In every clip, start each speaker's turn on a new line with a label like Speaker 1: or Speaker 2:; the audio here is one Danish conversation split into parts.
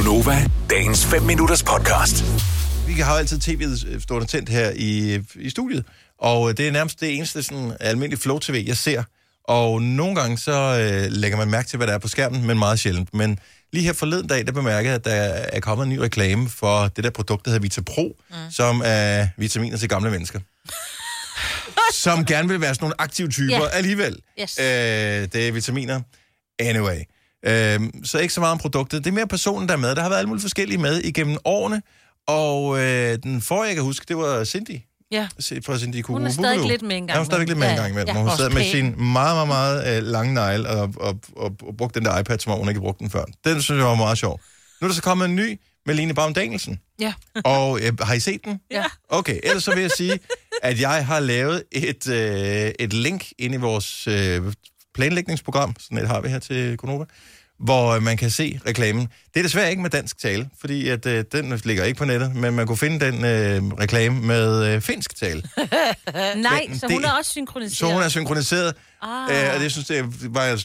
Speaker 1: Gunova, dagens 5 minutters podcast.
Speaker 2: Vi har jo altid tv'et stående tændt her i, i studiet, og det er nærmest det eneste sådan, almindelige flow-tv, jeg ser. Og nogle gange så øh, lægger man mærke til, hvad der er på skærmen, men meget sjældent. Men lige her forleden dag, der bemærkede jeg, at der er kommet en ny reklame for det der produkt, der hedder Vitapro, mm. som er vitaminer til gamle mennesker. som gerne vil være sådan nogle aktive typer
Speaker 3: Ja.
Speaker 2: alligevel.
Speaker 3: Yes.
Speaker 2: Øh, det er vitaminer. Anyway. Øh, så ikke så meget om produktet. Det er mere personen, der er med. Der har været alle mulige forskellige med igennem årene. Og øh, den forrige, jeg kan huske, det var Cindy.
Speaker 4: Ja.
Speaker 2: Fra Cindy
Speaker 3: Hun er stadig lidt med en gang
Speaker 2: Ja, hun er stadig lidt med en gang imellem.
Speaker 3: ja.
Speaker 2: Ja, hun sad med sin meget, meget, meget øh, lange negle og, og, og, og brugte den der iPad, som om hun ikke brugte den før. Den synes jeg var meget sjov. Nu er der så kommet en ny med Line Baum Danielsen.
Speaker 4: Ja.
Speaker 2: Og øh, har I set den?
Speaker 4: Ja.
Speaker 2: Okay, ellers så vil jeg sige, at jeg har lavet et, øh, et link ind i vores øh, planlægningsprogram, sådan et har vi her til Konova, hvor øh, man kan se reklamen. Det er desværre ikke med dansk tale, fordi at, øh, den ligger ikke på nettet, men man kunne finde den øh, reklame med øh, finsk tale.
Speaker 3: Nej,
Speaker 2: Men
Speaker 3: så
Speaker 2: det-
Speaker 3: hun er også synkroniseret.
Speaker 2: Så hun er synkroniseret,
Speaker 3: Ah.
Speaker 2: øh, og det synes jeg var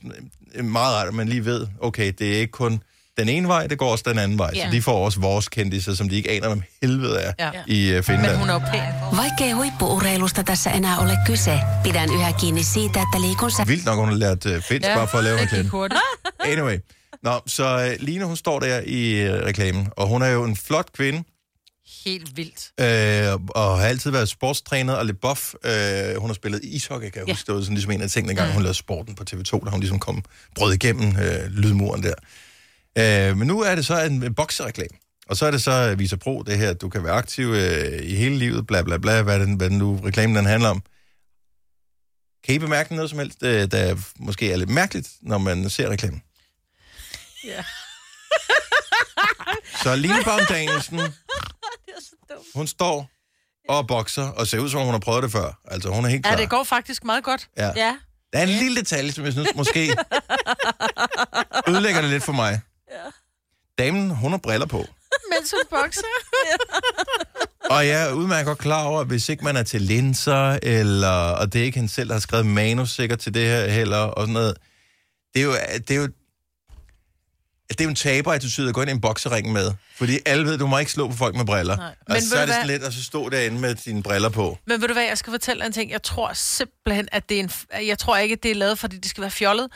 Speaker 2: øh, meget rart, at man lige ved, okay, det er ikke kun den ene vej, det går også den anden vej.
Speaker 3: Ja.
Speaker 2: Så de får også vores kendtiser, som de ikke aner, om helvede er
Speaker 4: Ja.
Speaker 2: i øh, Finland.
Speaker 4: Men hun er pæn.
Speaker 5: Vaikka ei huippuurheilusta tässä enää ole kyse, pidän yhä kiinni siitä, että liikun.
Speaker 2: Vildt nok, hun har lært øh, finsk, ja, bare for at lave reklame. Anyway. Nå, så øh, Line, hun står der i reklamen, og hun er jo en flot kvinde,
Speaker 4: Helt vildt.
Speaker 2: øh, og har altid været sportstræner og lidt buff. Øh, hun har spillet ishockey, kan jeg
Speaker 3: Ja.
Speaker 2: huske. Det var sådan ligesom en af tingene, gang hun lavede sporten på TV2, da hun ligesom kom brød igennem øh, lydmuren der. Øh, men nu er det så en, en boksereklame. Og så er det så Visa Pro, det her, at du kan være aktiv øh, i hele livet, bla bla bla, hvad den, hvad den nu reklamen den handler om. Kan I bemærke noget som helst, øh, der måske er lidt mærkeligt, når man ser reklamen?
Speaker 4: Ja.
Speaker 2: Så Line Baum Danielsen, hun står og bokser, og ser ud som om hun har prøvet det før. Altså, hun er helt klar.
Speaker 4: Ja, det går faktisk meget godt.
Speaker 2: Ja.
Speaker 3: Ja.
Speaker 2: Der er en lille detalje, som jeg synes måske ødelægger det lidt for mig. Damen, hun har briller på.
Speaker 4: Mens hun bokser.
Speaker 2: Og jeg er udmærket godt klar over, at hvis ikke man er til linser, eller, og det er ikke hende selv, der har skrevet manus sikkert til det her heller, og sådan noget. Det er jo, det er jo, det er jo en taber, at og går ind i en boksering med. Fordi alle ved, du må ikke slå på folk med briller.
Speaker 4: Nej.
Speaker 2: Og
Speaker 4: Men
Speaker 2: så
Speaker 4: ved
Speaker 2: er det sådan
Speaker 4: hvad?
Speaker 2: lidt at så stå derinde med dine briller på.
Speaker 4: Men ved du hvad, jeg skal fortælle en ting. Jeg tror simpelthen, at det er en... Jeg tror ikke, at det er lavet, fordi det skal være fjollet.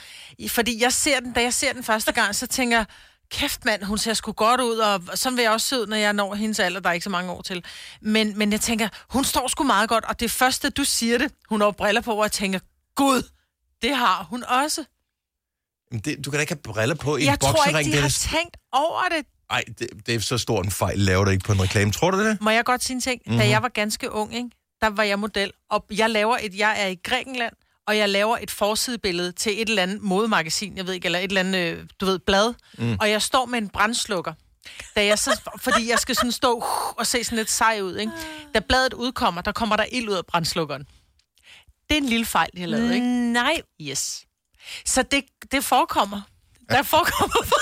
Speaker 4: Fordi jeg ser den, da jeg ser den første gang, så tænker jeg, kæft mand, hun ser sgu godt ud, og sådan vil jeg også se ud, når jeg når hendes alder, der er ikke så mange år til. Men, men jeg tænker, hun står sgu meget godt, og det første, du siger det, hun har briller på, og jeg tænker, gud, det har hun også.
Speaker 2: Men det, du kan da ikke have briller på i
Speaker 4: Jeg
Speaker 2: en
Speaker 4: tror
Speaker 2: boksering.
Speaker 4: ikke, de
Speaker 2: det er
Speaker 4: har tænkt over det.
Speaker 2: Ej, det, det er så stor en fejl, laver du ikke på en reklame. Tror du det?
Speaker 4: Må jeg godt sige en ting? Mm-hmm. Da jeg var ganske ung, ikke? der var jeg model, og jeg laver et, jeg er i Grækenland, og jeg laver et forsidebillede til et eller andet modemagasin, jeg ved ikke, eller et eller andet, øh, du ved, blad, mm. og jeg står med en brændslukker. Da jeg så, fordi jeg skal sådan stå uh, og se sådan lidt sej ud, ikke? Da bladet udkommer, der kommer der ild ud af brændslukkeren. Det er en lille fejl, de har lavet, ikke?
Speaker 3: Nej.
Speaker 4: Yes. Så det, det forekommer. Der forekommer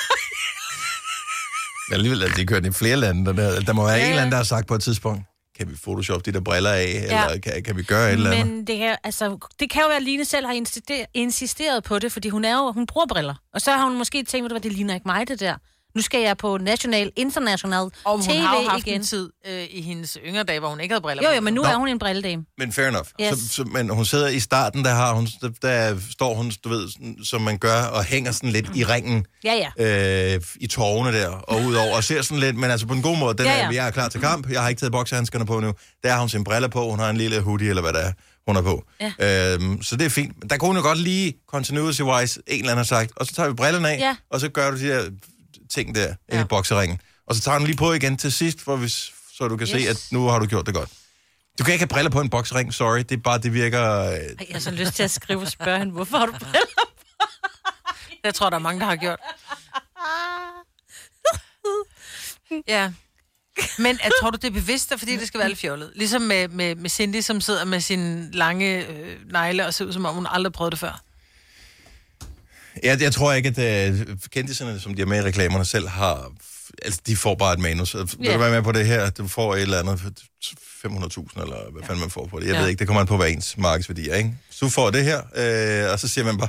Speaker 2: Men alligevel er det kørt i flere lande. Der, der, må være
Speaker 4: Ja,
Speaker 2: en eller anden,
Speaker 4: ja.
Speaker 2: der har sagt på et tidspunkt, kan vi photoshop de der briller af, ja. Eller kan, kan vi gøre et eller andet?
Speaker 3: Men det kan, altså, det kan jo være, at Line selv har insisteret, insisteret på det, fordi hun er jo, hun bruger briller. Og så har hun måske tænkt, hvad, det ligner ikke mig, det der. Nu skal jeg på national, international
Speaker 4: Og hun
Speaker 3: TV
Speaker 4: har jo haft
Speaker 3: igen.
Speaker 4: en tid øh, i hendes yngre dage, hvor hun ikke havde briller
Speaker 3: Jo, jo, men nu
Speaker 2: Nå.
Speaker 3: er hun en brilledame.
Speaker 2: Men fair enough.
Speaker 3: Yes.
Speaker 2: Så, så, men hun sidder i starten, der, har hun, der, der står hun, du ved, sådan, som man gør, og hænger sådan lidt i ringen
Speaker 3: Ja, ja.
Speaker 2: øh, i tårne der, og udover, og ser sådan lidt, men altså på en god måde, den
Speaker 3: Ja,
Speaker 2: ja, er, jeg er klar til kamp, jeg har ikke taget boksehandskerne på nu, der har hun sine briller på, hun har en lille hoodie, eller hvad der er, hun har på.
Speaker 3: Ja.
Speaker 2: Øhm, så det er fint. Men Der kunne hun jo godt lige, continuity-wise, en eller anden har sagt, og så tager vi brillerne af,
Speaker 3: Ja.
Speaker 2: og så gør du de der ting der, ja. i bokseringen. Og så tager hun lige på igen til sidst, for hvis, så du kan yes. se, at nu har du gjort det godt. Du kan ikke have briller på en boksering, sorry. Det er bare, det virker... Øh,
Speaker 3: Ej, jeg har så lyst til at skrive og spørge hende, hvorfor har du briller?
Speaker 4: Jeg tror, der er mange, der har gjort. Ja. Men jeg tror du, det er bevidst, fordi det skal være lidt fjollet? Ligesom med, med, med Cindy, som sidder med sin lange øh, negle og ser ud, som om hun aldrig prøvede det før.
Speaker 2: Jeg, jeg tror ikke, at uh, kendiserne, som de er med i reklamerne selv, har... Altså, de får bare et manus. Yeah. Vil
Speaker 3: Ja.
Speaker 2: du være med på det her? Du får et eller andet for 500.000, eller hvad fanden man får på det. Jeg
Speaker 4: Ja.
Speaker 2: ved ikke, det kommer an på, hvad ens markedsværdi er, ikke? Så du får det her, øh, og så siger man bare,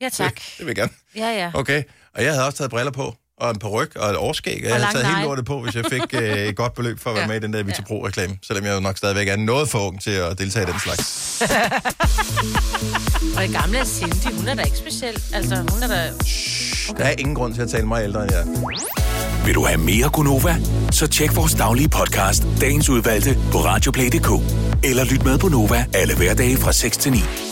Speaker 3: Ja, tak.
Speaker 2: det, det vil jeg gerne.
Speaker 3: Ja, ja.
Speaker 2: Okay. Og jeg havde også taget briller på, og en peruk og et årskæg. Og jeg havde taget helt
Speaker 3: negle.
Speaker 2: lortet på, hvis jeg fik øh, et godt beløb for at være med i den der Vita Pro-reklame. Selvom jeg jo nok stadigvæk er noget for ung til at deltage i den slags.
Speaker 3: Og i gamle er Cindy, hun er da ikke speciel. Altså, hun er da...
Speaker 2: Der er ingen grund til at tale mig ældre end jeg.
Speaker 1: Vil du have mere Gunova? Så tjek vores daglige podcast, dagens udvalgte, på radioplay.dk. Eller lyt med på Nova alle hverdage fra 6 til 9.